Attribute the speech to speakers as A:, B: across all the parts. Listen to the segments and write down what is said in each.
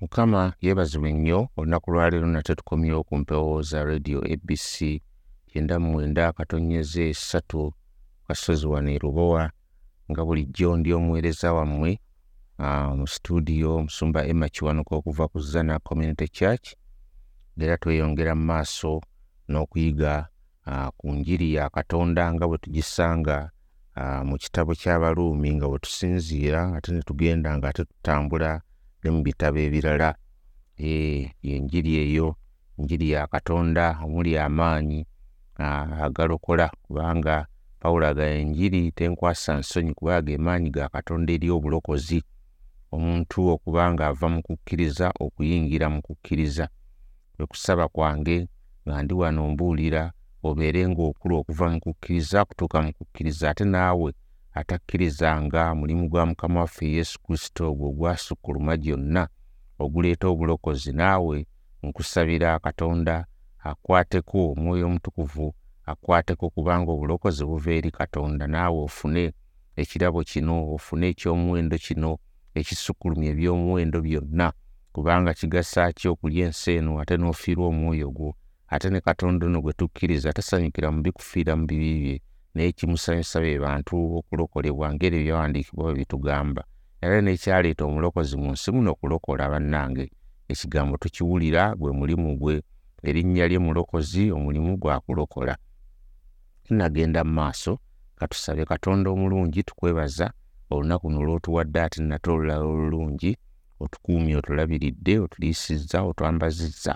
A: mukama yeebazibwe nnyo olunaku lwaleero nate tukomyewo ku mpewo za radio abc kyenda mu mwenda katonyeza esatu kasozi wano e lubowa nga bulijjo ndi omuweereza wammwe mu studio omusumba emma kiwanuka okuva ku zana community church era tweyongera mu maaso n'okuyiga ku njiri ya katonda nga bwe tugisanga mu kitabo ky'abaluumi nga bwe tusinziira ate ne tugenda nga ate tutambula ne mu bitabo ebirala Eh, yenjiri eyo njiri ya katonda omuli amaanyi ah, agalokola kubanga pawulo agaya enjiri tenkwasa nsonyi kubanga ge maanyi ga katonda eri obulokozi. Omuntu okuba nga ava mu kukkiriza okuyingira mu kukkiriza. Kwe kusaba kwange nga ndi wano mbuulira obeere ng'okula okuva mu kukkiriza kutuuka mu kukkiriza ate naawe atakkirizanga mulimu gwa mukama waffe yesu kristo ogwo ogwasukkuluma gyonna oguleeta obulokozi naawe nkusabira katonda akwateko omwoyo omutukuvu akwateko kubanga obulokozi buva eri katonda. Naawe ofune ekirabo kino ofune ekyomuwendo kino ekisukkulumya ebyomuwendo byonna kubanga kigasa ki okulya ensi eno ate n'ofiirwa omwoyo gwo? Ate ne katonda ono gwe tukkiriza tasanyukira mu bikufiira mu bibi bye naye kimusanyusa be bantu okulokolebwa ngeri ebyawandiikibwa bwe bitugamba. Era n'ekyaleeta omulokozi mu nsi muno okulokola bannange. Ekigambo tukiwulira gwe mulimu gwe erinnya lye mulokozi omulimu gwakulokola tunagenda mu maaso katusabe katonda omulungi tukwebaza olunaku nolwotuwadde ate nate olulala olulungi otukuumye otulabiridde otuliisizza otwambazizza.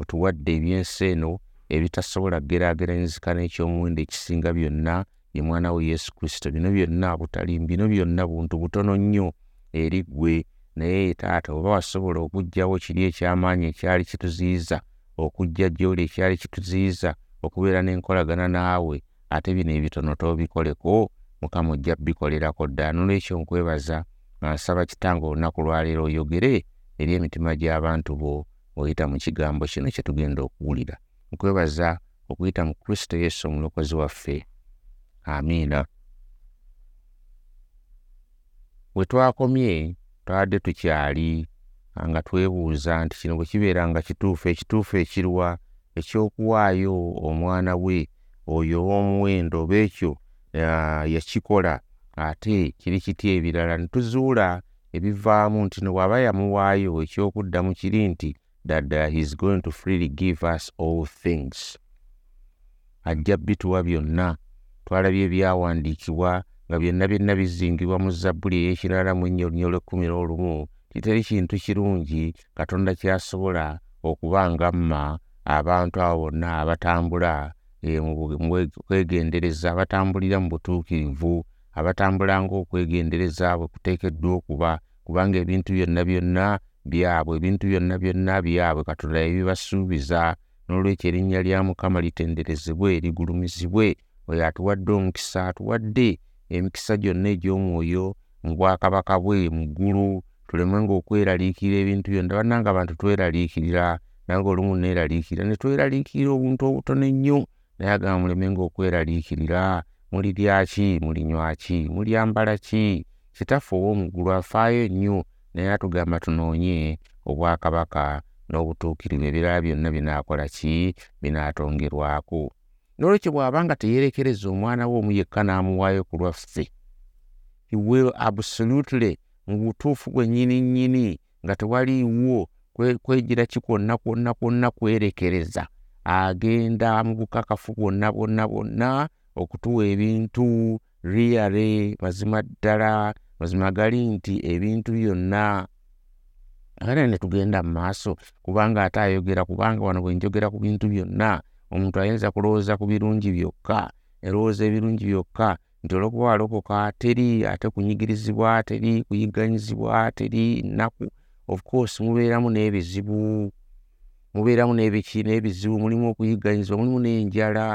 A: Otuwadde ebyensi eno ebitasobola kugeraageranyizika n'ekyomuwendo ekisinga byonna ye mwana we yesu kristo. Bino byonna butali bino byonna buntu butono nnyo eri ggwe. Naye taata oba wasobola okuggyawo kiri ekyamaanyi ekyali kituziyiza okujja gy'oli ekyali kituziyiza okubeera n'enkolagana naawe ate bino ebitono toobikoleko mukama ojja bikolerako ddala nolwekyo nkwebaza nga nsaba kitange olunaku lwaleero oyogere eri emitima gy'abantu bo oyita mu kigambo kino kye tugenda okuwulira nkwebaza okuyita mu kristo yesu omulokozi waffe. Amiina. We twakomye twabadde tukyali nga twebuuza nti kino bwe kibeera nga kituufu ekituufu ekirwa ekyokuwaayo omwana we oyo ow'omuwendo oba ekyo yakikola. Ate kiri kitya ebirala ne tuzuula ebivaamu nti no bw'aba yamuwaayo ekyokuddamu kiri nti that uh, he's going to freely give us all things. Ajja bituwa byonna twalabye ebyawandiikibwa nga byonna byonna bizingibwa mu zabbuli ey'ekirala mu ennyo lunya olw'ekkumi n'olumu. Kiteri kintu kirungi katonda kyasobola okuba nga mma abantu abo bonna abatambula eh, mu bu- mu kwegendereza abatambulira mu butuukirivu abatambula ng'okwegendereza bwe kuteekeddwa okuba kubanga ebintu byonna byonna byabwe ebintu byonna byonna byabwe. Katonda yebibasuubiza n'olwekyo erinnya lya mukama litenderezebwe ligulumizibwe. Oyo atuwadde omukisa atuwadde emikisa gyonna egy'omwoyo mu bwakabaka bwe mu ggulu. Tulemenga okweraliikirira ebintu byonna. Bannanga abantu tweraliikirira nange olumu neeraliikirira ne tweraliikirira obuntu obutono ennyo. Naye agamba mulemenga okweraliikirira mulirya ki mulinywa ki mulyambala ki? Kitaffe ow'omuggulu afaayo nnyo naye atugamba tunoonye obwakabaka n'obutuukirivu ebirala byonna binaakola ki? Binaatongerwako n'olwekyo bw'aba nga teyeerekereza omwana we omu yekka n'amuwaayo ku lwaffe will absolutely mu butuufu bwennyini nnyini nga tewaliiwo kwe- kwejira ki kwonna kwonna kwonna kwerekereza agenda mu bukakafu bwonna bwonna bwonna okutuwa ebintu riyale mazima ddala mazima gali nti ebintu byonna ate ne tugenda mu maaso kubanga ate ayogera kubanga wano bwe njogera ku bintu byonna omuntu ayinza kulowooza ku birungi byokka erowooza ebirungi byokka nti olwokuba walokoka teri ate kunyigirizibwa teri kuyiganyizibwa teri nnaku of course mubeeramu n'ebizibu mubeeramu n'ebiki n'ebizibu mulimu okuyiganyizibwa mulimu n'enjala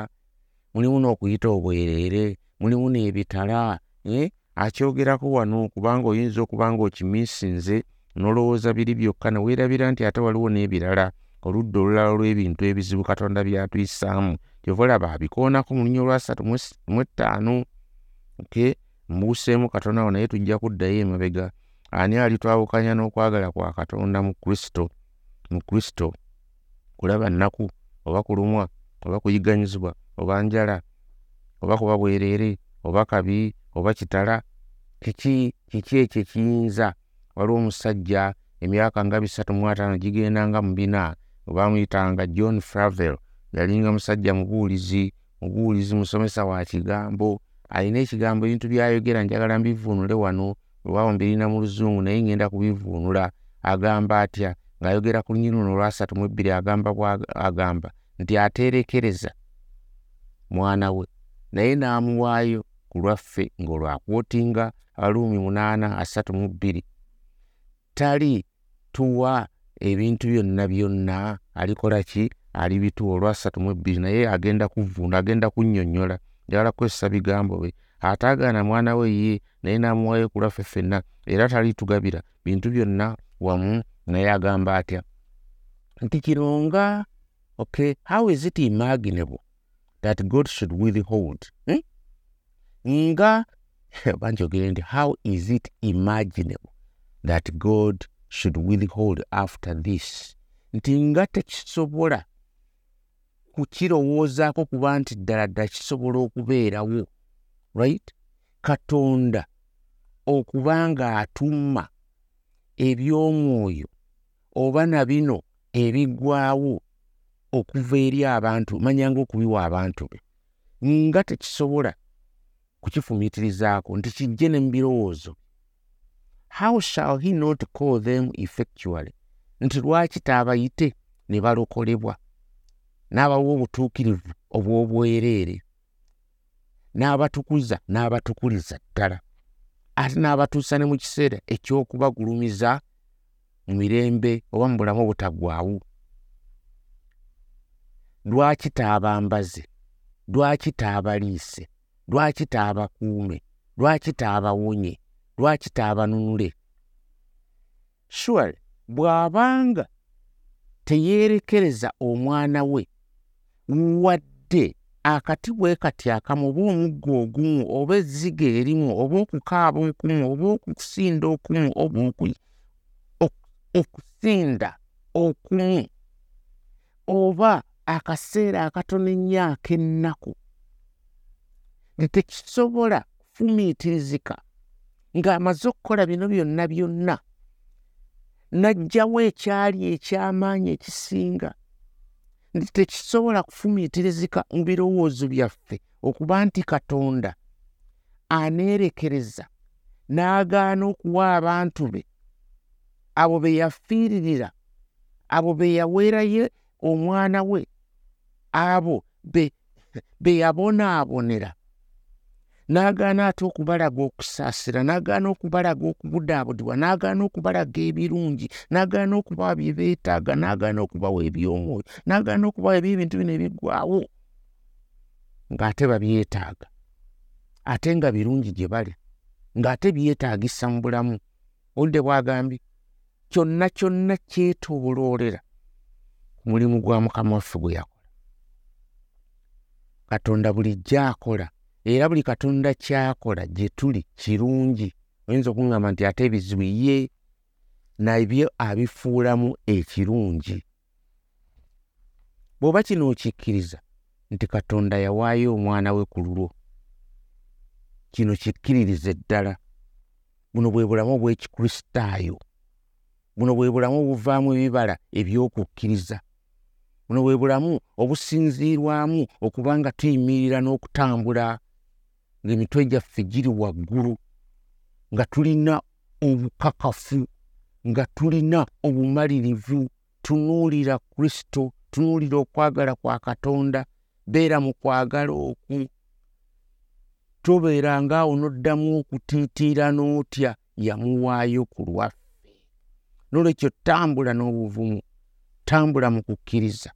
A: mulimu n'okuyita obwereere mulimu n'ebitala eh? Akyogerako wano kubanga oyinza okuba nga okimiisinze n'olowooza biri byokka ne weerabira nti ate waliwo n'ebirala oludda olulala olw'ebintu ebizibu katonda byatuyisaamu kyova olaba abikoonako mu lunya olwasatu mu ettaano okay? mbuuseemu katono awo naye tujja kuddayo emabega ani alitwawukanya n'okwagala kwa katonda mu kristo mu kristo kulaba nnaku oba kulumwa oba kuyiganyizibwa oba njala oba kuba bwereere oba kabi oba kitala kiki ekyo ekiyinza? Waliwo omusajja emyaka nga bisatu mu ataano gigendanga mu bina bamuyitanga john fravel yalinga musajja mubuulizi mubuulizi musomesa wa kigambo alina ekigambo ebintu byayogera njagala mbivuunule wano olwawo mbirina mu luzungu naye ngenda kubivuunula. Agamba atya ng'ayogera ku lunyini luno olwasatu mu ebbiri agamba agamba nti ateerekereza mwana we naye n'amuwaayo ku lwaffe ng'olwakwotinga abaluumi munaana asatu mu bbiri. Tali tuwa ebintu byonna byonna alikola ki? Alibituwa olwasatu mu ebbiri naye agenda kuvuuna agenda kunnyonnyola njagala kukozesa bigambo bye. Ataagaana mwana we ye naye n'amuwaayo ku lwaffe ffenna era talitugabira bintu byonna wamu naye agamba atya nti kino nga okay how is it imaginable that god should withhold hmm? Nga banjogere nti how is it imaginable that god should withhold after this? Nti nga tekisobola kukirowoozaako kuba nti ddala ddala kisobola okubeerawo right? Katonda okuba ng'atumma eby'omwoyo oba na bino ebiggwawo okuva eri abantu manyanga okubiwa abantu be. Nga tekisobola kukifumiitirizaako nti kijje ne mu birowoozo. How shall he not call them effectually? Nti lwaki taabayite ne balokolebwa? N'abawa obutuukirivu obw'obwereere. N'abatukuza n'abatukuliza ddala. Ate n'abatuusa ne mu kiseera eky'okubagulumiza mu mirembe oba mu bulamu obutaggwaawo lwaki taabambaze? Lwaki taabaliise lwaki taabakuume lwaki taabawonye lwaki taabanunule sure bw'abanga teyeerekereza omwana we wadde akati bwe kati akamu oba omuggo ogumu oba ezziga erimu oba okukaaba okumu oba okusinda okumu oba okusinda okumu oba akaseera akatono ennyo ak'ennaku tetekisobola kufumiitirizika ng'amaze okukola bino byonna byonna n'ajjawo ekyali eky'amaanyi ekisinga. Nti tekisobola kufumiitirizika mu birowoozo byaffe okuba nti katonda aneerekereza n'agaana okuwa abantu be abo be yafiiririra abo be yaweerayo omwana we abo be yabonaabonera n'agaana ate okubalaga okusaasira n'agaana okubalaga okubudaabudibwa n'agaana okubalaga ebirungi n'agaana okubawa bye beetaaga n'agaana okubawa ebyomwoyo n'agaana okubawa ebyo ebintu bino ebiggwawo ng'ate babyetaaga. Ate nga birungi gye bali ng'ate byetaagisa mu bulamu. Oludde bwagambye kyonna kyonna kyetooloolera ku mulimu gwa mukama waffe gwe yakola. Katonda bulijjo akola era buli katonda kyakola gye tuli kirungi oyinza okuŋŋamba nti ate ebizibu ye nabyo abifuulamu ekirungi. Bw'oba kino okikkiriza nti katonda yawaayo omwana we ku lulwo kino kikkiririze ddala. Buno bwe bulamu obw'ekikristaayo buno bwe bulamu obuvaamu ebibala eby'okukkiriza buno bwe bulamu obusinziirwamu okuba nga tuyimirira n'okutambula ng'emitwe gyaffe giri waggulu nga tulina obukakafu nga tulina obumalirivu tunuulira kristo tunuulira okwagala kwa katonda beera mu kwagala okwo tobeera ngaawo n'oddamu okutiitiira n'otya yamuwaayo ku lwaffe. N'olwekyo tambula n'obuvumu tambula mu kukkiriza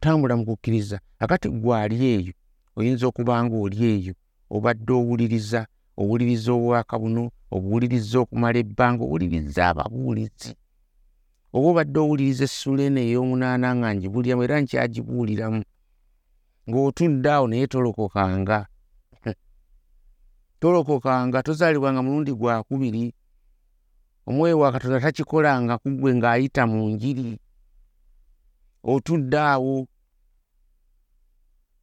A: tambula mu kukkiriza. Akati gwali eyo oyinza okuba nga oli eyo obadde owuliriza owuliriza obwaka buno obuwuliriza okumala ebbanga owuliriza ababuulizi. Oba obadde owuliriza essula eno ey'omunaana nga njibuliramu era nkyagibuuliramu ng'otudde awo naye tolokokanga. Tolokokanga tozaalibwanga mulundi gwakubiri omwoyo wa katonda takikolanga kuggwe ng'ayita mu njiri. Otudde awo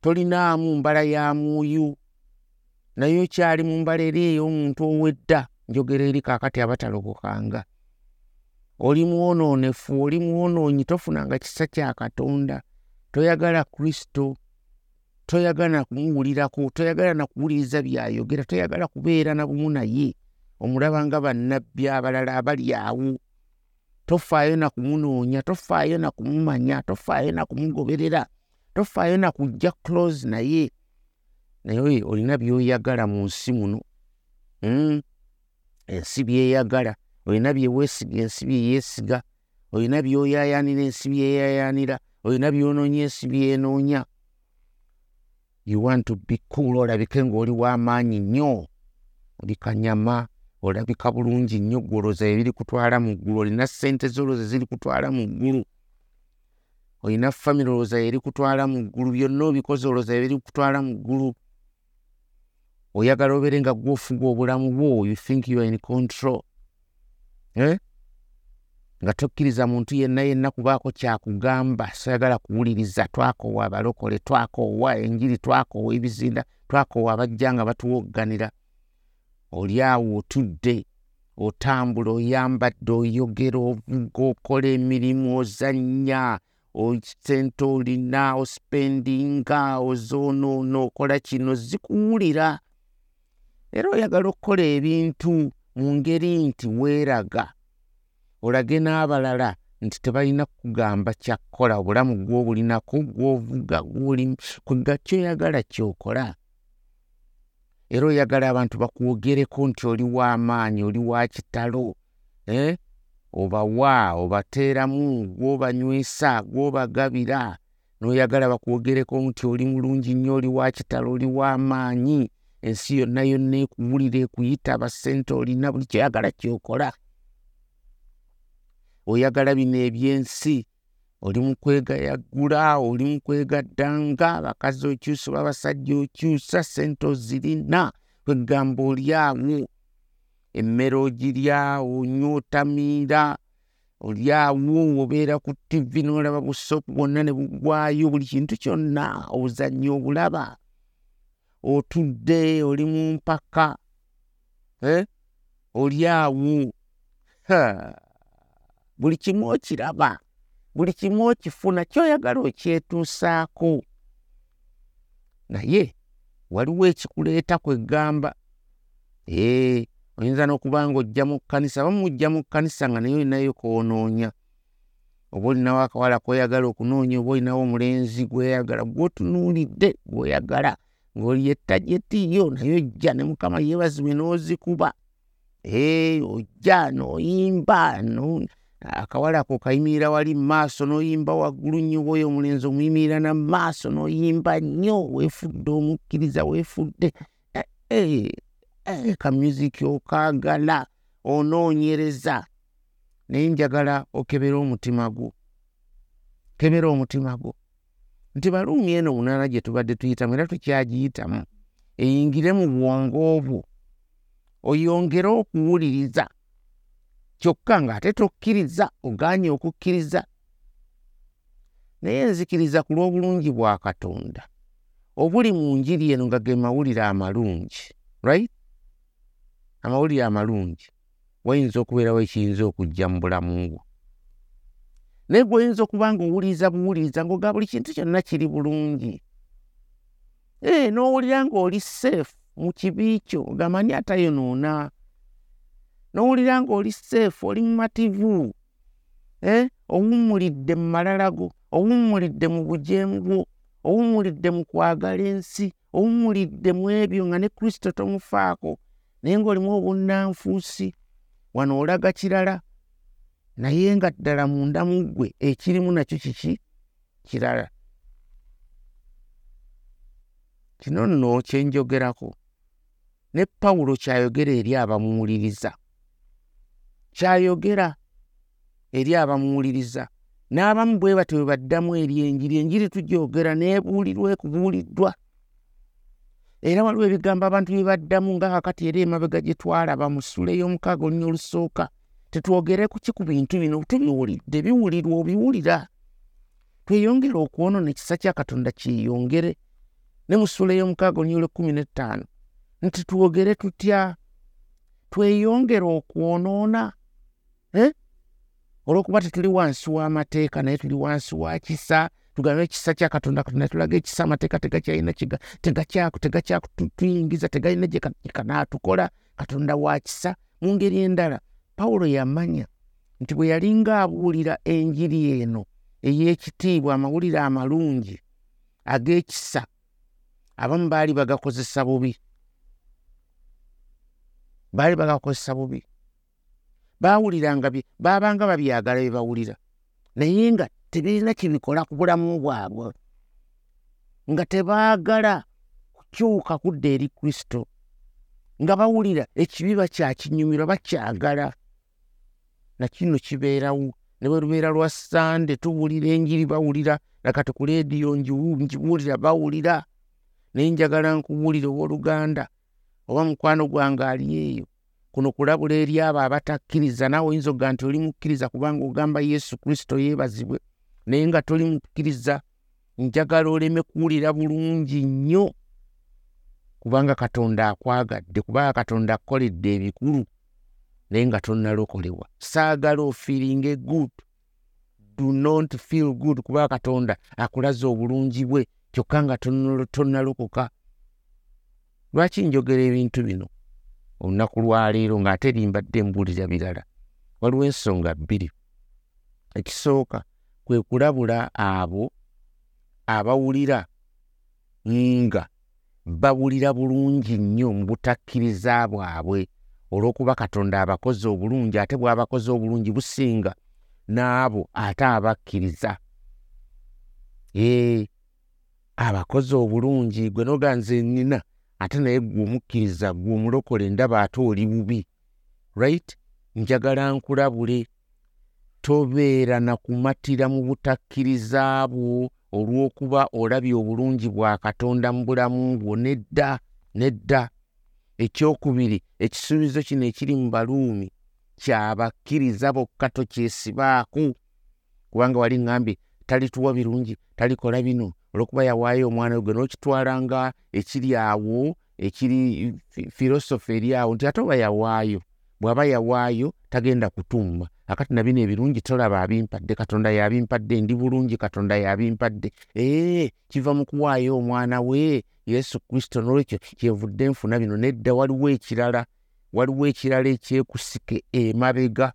A: tolinaamu mbala ya mwoyo naye okyali mu mbala eri ey'omuntu owedda njogera eri kaakati abatalobokanga. Oli mwonoonefu oli mwonoonyi tofunanga kisa kya katonda. Toyagala kristo toyagala nakumuwulirako toyagala nakuwuliriza byayogera toyagala kubeera na bumu naye. Omulaba nga bannabbi abalala abali awo. Tofaayo nakumunoonya tofaayo nakumumanya tofaayo nakumugoberera tofaayo nakujja close naye. Naye olina byoyagala mu nsi muno hmm? ensi byeyagala olina byeweesiga ensi byeyeesiga olina byoyayanira ensi byeyayanira olina byonoonya ensi byenoonya. You want to be cool olabike ng'oli w'amaanyi nnyo? Oli kanyama olabika bulungi nnyo gwolooza ebiri kutwala mu ggulu olina ssente zolooza ziri kutwala mu ggulu olina famire olooza eri kutwala mu ggulu byonna obikozi olooza ebiri kutwala mu ggulu. Oyagala obeere nga gwofuga obulamu bwo you think you are in control eh? nga tokkiriza muntu yenna yenna kubaako kyakugamba soyagala kuwuliriza twakoowa abalokole twakoowa enjiri twakoowa ebizinda twakoowa abajja nga batuwogganira. Oli awo otudde otambula oyambadde oyogera ovuga okola emirimu ozannya sente olina ospendinga ozoonoona okola kino zikuwulira. Era oyagala okukola ebintu mu ngeri nti weeraga. Olage n'abalala nti tebalina kugamba kyakkola obulamu gw'obulinaku gw'ovuga kwega kyoyagala kyokola. Era oyagala abantu bakwogereko nti oli w'amaanyi oli wa kitalo eh? Obawa obateeramu gw'obanywesa gw'obagabira n'oyagala bakwogereko nti oli mulungi nnyo oli wa kitalo oli w'amaanyi ensi yonna yonna ekuwulira ekuyita basente olina buli kyoyagala kyokola. Oyagala bino ebyensi oli mukwegayaggula oli mukwegaddanga abakazi okyusa oba abasajja okyusa sente ozirina kwegamba oli awo emmere ogirya onywa otamiira oli awo obeera ku tivi n'olaba busoopu bwonna ne bugwayo buli kintu kyonna obuzannyi obulaba otudde oli mu mpaka eh? oli awo buli kimu okiraba buli kimu okifuna kyoyagala okyetuusaako naye waliwo ekikuleeta kwegamba ee oyinza n'okuba nga ojja mu kkanisa abamu mujja mu kkanisa nga naye olinayo koonoonya oba olinawo akawala kweyagala okunoonya oba olinawo omulenzi gweyagala gwotunuulidde gweoyagala ng'oli ettajetiyo naye ojja ne mukama yeebazibwe n'ozikuba. Ojja n'oyimba akawala ako kayimirira wali mumaaso n'oyimba waggulu nnyo bwoyo omulenzi omuyimirira namaaso n'oyimba nnyo weefudde omukkiriza weefudde kamusiki okaagala onoonyereza. Naye njagala okebera omutima gwo. Kebera omutima gwo. Nti baluumi eno munaana gye tubadde tuyitamu era tukyagiyitamu eyingire mu bwongo obwo oyongere okuwuliriza kyokka ng'ate tokkiriza ogaanye okukkiriza. Naye nzikiriza ku lw'obulungi bwa katonda. Obuli mu njiri eno nga ge mawulire amalungi right amawulire amalungi wayinza okubeerawo ekiyinza okujja mu bulamu bwo. Naye gweoyinza okuba nga owuliriza buwuliriza ngaoga buli kintu kyonna kiri bulungi. Ee n'owulira ng'oli seefu mu kibi kyo ogamani atayonoona. N'owulira ng'oli seefu oli mumativu eh? owummulidde mu malala go owummulidde mu bujeemu bwo owummulidde mu kwagala ensi owummulidde mu ebyo nga ne kristo tomufaako naye ng'olimu obunnanfuusi wano olaga kirala naye nga ddala munda mu ggwe ekirimu nakyo kiki kirala. Kino nno kyenjogerako ne pawulo kyayogera eri abamuwuliriza. Kyayogera eri abamuwuliriza. N'abamu bwe batyo bwe baddamu eri enjiri enjiri tujyogera neebuulirwa ekubuuliddwa era waliwo ebigambo abantu bye baddamu nga kakati era emabega gye twalaba mu ssula ey'omukaaga olunya olusooka tetwogere kuki ku bintu bino? Tubiwulidde biwulirwa obiwulira. Tweyongere okwonoona ekisa kya katonda kyeyongere. Ne mu ssula y'omukaaga onyole kumi n'ettaano nti twogere tutya? Tweyongere okwonoona eh? olw'okuba tetuli wansi w'amateeka naye tuli wansi wa kisa tugambe ekisa kya katonda katonda tulaga ekisa amateeka tegakyalina tegakyakutuyingiza tegalina gyekanaatukola katonda wa kisa mu ngeri endala. Pawulo yamanya nti bwe yalinga abuulira enjiri eno ey'ekitiibwa amawulire amalungi ag'ekisa abamu baali bagakozesa bubi. Baali bagakozesa bubi. Baawuliranga baabanga babyagala bye bawulira. Naye nga tebirina kyebikola ku bulamu bwabwe nga tebaagala kukyuka kudda eri kristo nga bawulira ekibi bakyakinyumirwa bakyagala. Nakino kibeerawo ne bwe lubeera lwa sande tuwulira enjiri bawulira nakati ku leediyo njibuulira bawulira. Naye njagala nkuwulira owooluganda oba mukwano gwange ali eyo kuno kulabula eri abo abatakkiriza. Naawe oyinza okuga nti oli mukkiriza kubanga ogamba yesu kristo yeebazibwe naye nga toli mukkiriza njagala oleme kuwulira bulungi nnyo kubanga katonda akwagadde kubanga katonda akukoledde ebikulu naye nga tonnalokolebwa saagala ofiiringa egood do not feel good kubanga katonda akulaza obulungi bwe kyokka nga tonnalokoka. Lwaki njogera ebintu bino? Olunaku lwaleero ng'ate limbadde mbuulira birala. Waliwo ensonga bbiri. Ekisooka kwe kulabula abo abawulira nga bawulira bulungi nnyo mu butakkiriza bwabwe olw'okuba katonda abakozi obulungi ate bw'abakozi obulungi businga n'abo ate abakkiriza. Ee abakozi obulungi gwe noganze nina ate naye gwe omukkiriza gwe omulokole ndaba ate oli bubi. Right? Njagala nkulabule tobeera nakumatira mu butakkiriza bwo olw'okuba olabye obulungi bwa katonda mu bulamu bwo nedda nedda. Ekyokubiri ekisuubizo kino ekiri mu baluumi kyabakkiriza bokka tokyesibaaku kubanga wali ŋŋambye talituwa birungi talikola bino olw'okuba yawaayo omwana gwe n'okitwalanga ekiri awo ekiri filosofe eri awo nti ate oba yawaayo bw'aba yawaayo tagenda kutumba akati nabino ebirungi tolaba abimpadde katonda yabimpadde ndi bulungi katonda yabimpadde. Ee kiva mu kuwaayo omwana we yesu kristo nolwekyo kyevudde nfuna bino. Nedda waliwo ekirala waliwo ekirala ekyekusike emabega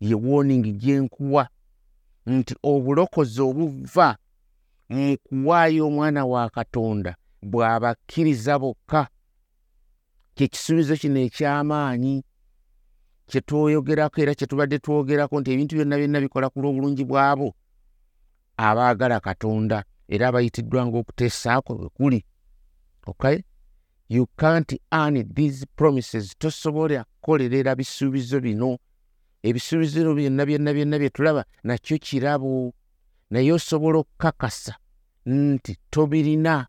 A: ye woning gyenkuwa nti obulokozi obuva mu kuwaayo omwana wa katonda bw'abakkiriza bokka. Kyekisuubizo kino eky'amaanyi kyetwoyogerako era kyetubadde twogerako nti ebintu byonna byonna bikola ku lw'obulungi bwabo abaagala katonda era abayitiddwa ngaokuteesaako bwe kuli okay? You can't earn these promises. Tosobola kukolerera bisuubizo bino. Ebisuubizo byonna byonna byonna bye tulaba nakyo kirabo. Naye osobola okukakasa nti tobirina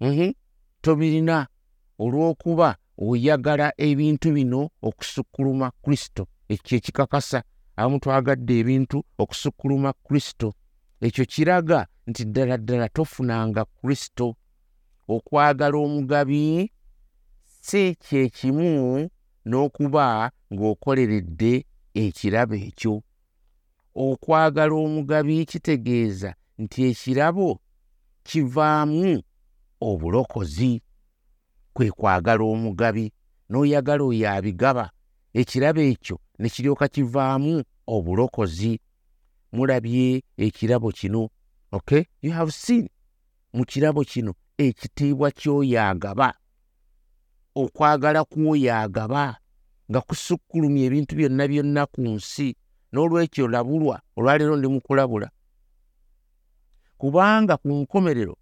A: -hmm. tobirina olw'okuba oyagala ebintu bino okusukkuluma kristo. Ekyo ekikakasa abamu twagadde ebintu okusukkuluma kristo. Ekyo kiraga nti ddala ddala tofunanga kristo. Okwagala omugabi si kyekimu n'okuba ng'okoleredde ekirabo ekyo. Okwagala omugabi kitegeeza nti ekirabo kivaamu obulokozi kwe kwagala omugabi n'oyagala oyo abigaba ekirabo ekyo ne kiryoka kivaamu obulokozi. Mulabye ekirabo kino okay? You have seen mu kirabo kino ekitiibwa ky'oyo agaba okwagala kw'oyo agaba nga kusukkulumya ebintu byonna byonna ku nsi. N'olwekyo labulwa olwaleero ndi mukulabula kubanga ku nkomerero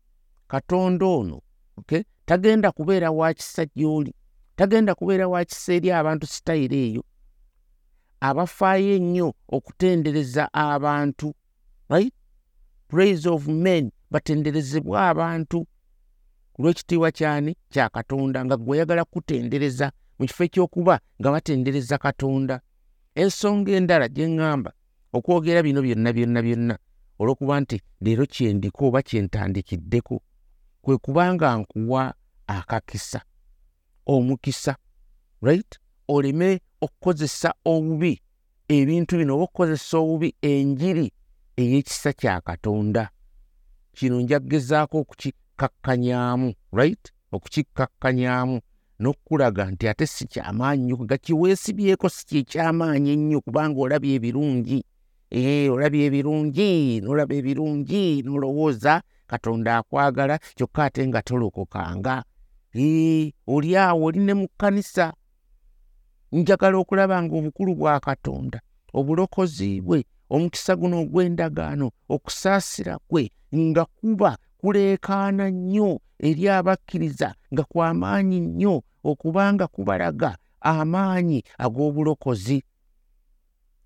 A: katonda ono okay tagenda kubeera wakisa gy'oli tagenda kubeera wakisa eri abantu sitayiro eyo. Abafaayo ennyo okutendereza abantu right? Praise of men batenderezebwa abantu. Olw'ekitiibwa kyani? Kya katonda nga gwe oyagala kutendereza mu kifo ekyokuba nga batendereza katonda. Ensonga endala gye ŋŋamba okwogera bino byonna byonna byonna olw'okuba nti leero kyendiko oba kyentandikiddeko kwe kubanga nkuwa akakisa omukisa right? Oleme okukozesa obubi ebintu bino oba okukozesa obubi enjiri ey'ekisa kya katonda. Kino njagezaako okukikakkanyaamu right? Okukikakkanyaamu n'okulaga nti ate si kyamaanyi nnyo ga kiweesibyeko si kyekyamaanyi ennyo kubanga olabye ebirungi. Ee olabye ebirungi n'olaba ebirungi n'olowooza katonda akwagala kyokka ate nga tolokokanga oli awo oli ne mu kkanisa. Njagala okulaba nga obukulu bwa katonda obulokozi bwe omukisa guno ogw'endagaano okusaasira kwe nga kuba kuleekaana nnyo eri abakkiriza nga kwamaanyi nnyo okubanga kubalaga amaanyi ag'obulokozi.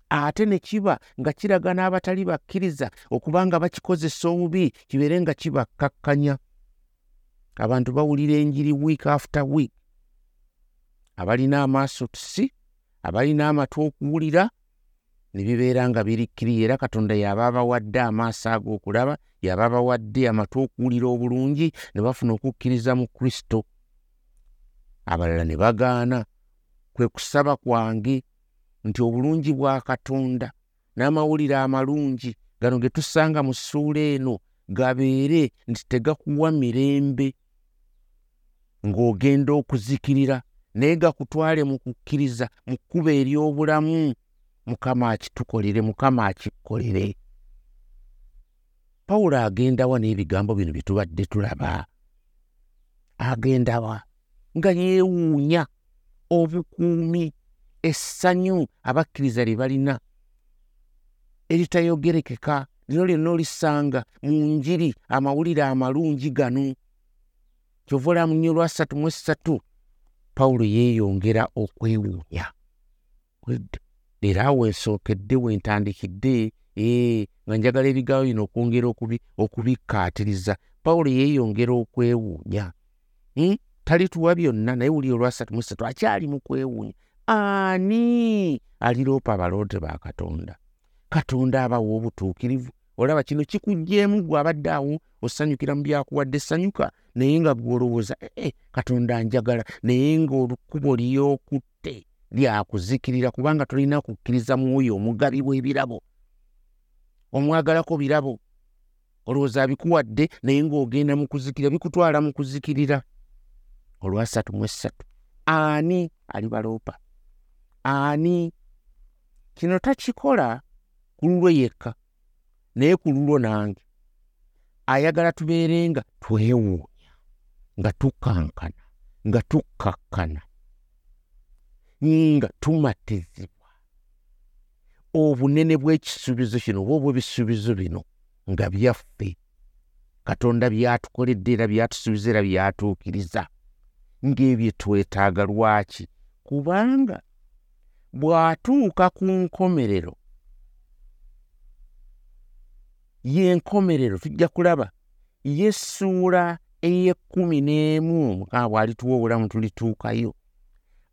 A: Ate ne kiba nga kiraga n'abatali bakkiriza okubanga bakikozesa obubi kibeere nga kibakkakkanya abantu bawulira enjiri week after week. Abalina amaaso tusi abalina amatu okuwulira ne bibeera nga birikkiriye era katonda yaba abawadde amaaso ag'okulaba yaba abawadde amatu okuwulira obulungi ne bafuna okukkiriza mu kristo. Abalala ne bagaana kwe kusaba kwange nti obulungi bwa katonda n'amawulire amalungi gano ge tusanga mu ssuula eno gabeere nti tegakuwa mirembe ng'ogenda okuzikirira naye gakutwale mu kukkiriza mu kkuba ery'obulamu mukama akitukolere mukama akikkolere. Pawulo agendawa n'ebigambo bino bye tubadde tulaba? Agendawa nga yeewuunya obukuumi essanyu abakkiriza lye balina. Eritayogerekeka lino lyonna olisanga mu njiri amawulire amalungi gano kyova olamunye olwasatu mu esatu pawulo yeeyongera okwewuunya. Era awo ensookedde wentandikidde nga njagala ebigambo bino okwongera okubikkaatiriza. Pawulo yeeyongera okwewuunya. Hmm? talituwa byonna naye wuli olwasatu mu esatu akyali mu kwewuunya. Ani? Aliroopa abaloote ba katonda. Katonda abawa obutuukirivu olaba kino kikugjeemu gwe abadde awo osanyukira mu byakuwadde sanyuka naye nga gwolowooza ee eh, katonda njagala naye ngaolukubo lyokutte lyakuzikirira kubanga tolina kukkiriza mwoyo omugabi bw'ebirabo omwagalako birabo. Olowooza abikuwadde naye ng'ogenda mu kuzikirira bikutwala mu kuzikirira. Olwasatu mu essatu. Ani alibaloopa ani? Kino takikola ku lulwe yekka naye ku lulwo nange ayagala tubeere nga twewuunya nga tukankana nga tukkakkana nga tumatizibwa. Obunene bw'ekisuubizo kino oba obw'ebisuubizo bino nga byaffe katonda byatukoledde era byatusuubiza era byatuukiriza ng'ebyo twetaaga lwaki? Kubanga bw'atuuka ku nkomerero y'enkomerero tujja kulaba yesuula ey'ekkumi n'emu mukama bw'alituwa obulamu tulituukayo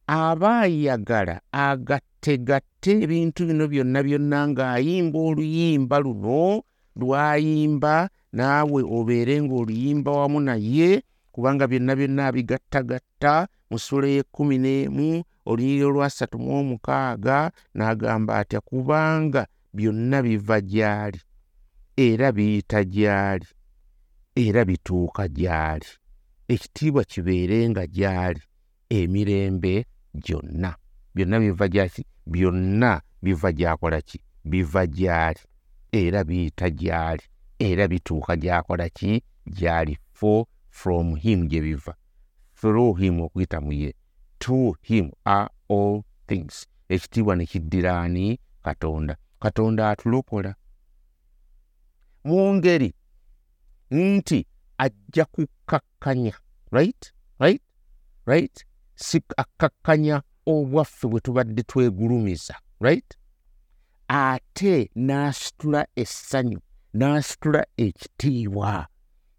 A: aba ayagala agattegatte ebintu bino byonna byonna ng'ayimba oluyimba luno lwayimba naawe obeere ng'oluyimba wamu naye kubanga byonna byonna abigattagatta mu ssula y'ekkumi n'emu olunyiri olwasatu mu omukaaga n'agamba atya kubanga byonna biva gy'ali era biyita gy'ali era bituuka gy'ali ekitiibwa kibeerenga gy'ali emirembe gyonna. Byonna biva gyaki byonna biva gyakola ki? Biva gy'ali. Era biyita gy'ali era bituuka gyakola ki? Gy'ali. For from him gye biva. Through him okuyita mu ye. To him are all things. Ekitiibwa ne kiddiraani katonda. Katonda atulokola mu ngeri nti ajja kukkakkanya right? Right? Right? Si akkakkanya obwaffe bwe tubadde twegulumiza right? Ate n'asitula essanyu n'asitula ekitiibwa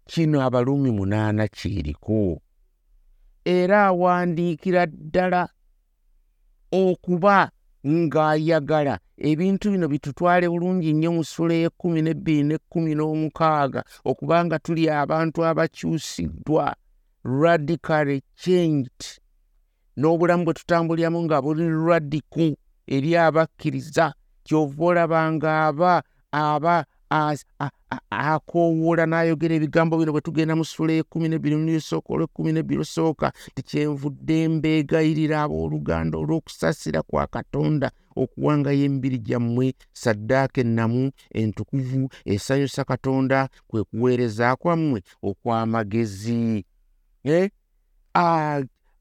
A: kino abaluumi munaana kiriko era awandiikira ddala okuba ng'ayagala. Ebintu bino bitutwale bulungi nnyo mu ssula y'ekkumi n'ebbiri n'ekkumi n'omukaaga okubanga tuli abantu abakyusiddwa. Radically changed n'obulamu bwe tutambuliramu nga buli radiku eri abakkiriza kyova olabanga aba aba akoowoola n'ayogera ebigambo bino bwe tugenda mu ssula y'ekkumi n'ebbiri mu lusooka olw'ekkumi n'ebbiri lusooka tikyenvudde mbeegayirira abooluganda olw'okusaasira kwa katonda okuwangayo emibiri gyammwe saddaaka ennamu entukuvu esanyusa katonda kwe kuweereza kwammwe okw'amagezi. Eh?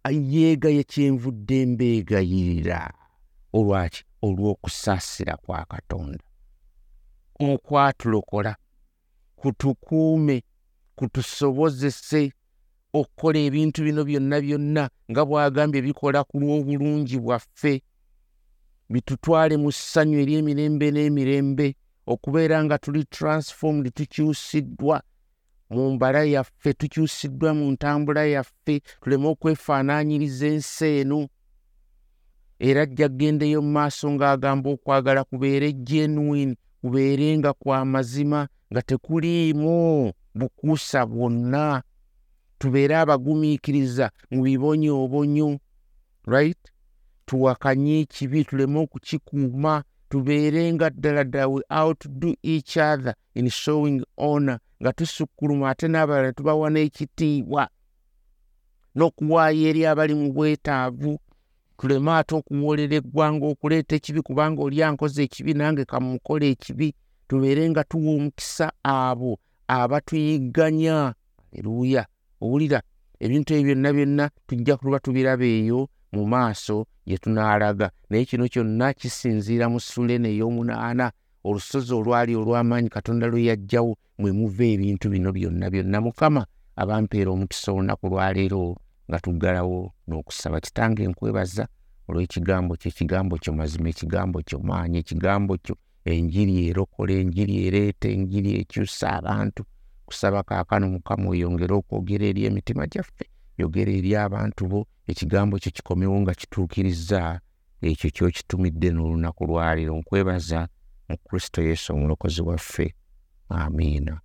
A: yeegaye kyenvudde mbeegayirira olwaki? Olw'okusaasira kwa katonda okwatulokola kutukuume kutusobozese okukola ebintu bino byonna byonna nga bw'agambye bikola ku lw'obulungi bwaffe. Bitutwale mu ssanyu ery'emirembe n'emirembe okubeera nga tuli transformed tukyusiddwa mu mbala yaffe tukyusiddwa mu ntambula yaffe tuleme okwefaanaanyiriza ensi eno. Era jja kgendeyo mu maaso ng'agamba okwagala kubeere genuine kubeerenga kwa mazima nga tekuliimu bukuusa bwonna. Tubeere abagumiikiriza mu bibonyoobonyo right? Tuwakanye ekibi tuleme okukikuuma tubeerenga ddala ddala we outdo each other in showing honor nga tusukkuluma ate n'abalala ne tubawa n'ekitiibwa n'okuwaayo eri abali mu bwetaavu tuleme ate okuwoolera eggwanga okuleeta ekibi kubanga oli ankoze ekibi nange kamukola ekibi tubeere nga tuwa omukisa abo abatuyigganya aleluuya owulira ebintu ebyo byonna byonna tujja kuba tubiraba eyo mu maaso gye tunaalaga. Naye kino kyonna kisinziira mu sulene ey'omunaana olusozi olwali olw'amaanyi katonda lwe yajjawo mwe muva ebintu bino byonna byonna. Mukama abampeera omukisa olunaku lwaleero nga tuggalawo n'okusaba kitange nkwebaza olw'ekigambo kyo ekigambo kyo mazima ekigambo kyo maanyi ekigambo kyo enjiri erokola enjiri ereeta enjiri ekyusa abantu. Kusaba kaakano mukama oyongere okwogera eri emitima gyaffe yogera eri abantu bo ekigambo kyo kikomewo nga kituukiriza ekyo kyokitumidde n'olunaku lwaleero nkwebaza mu kristo yesu omulokozi waffe. Amiina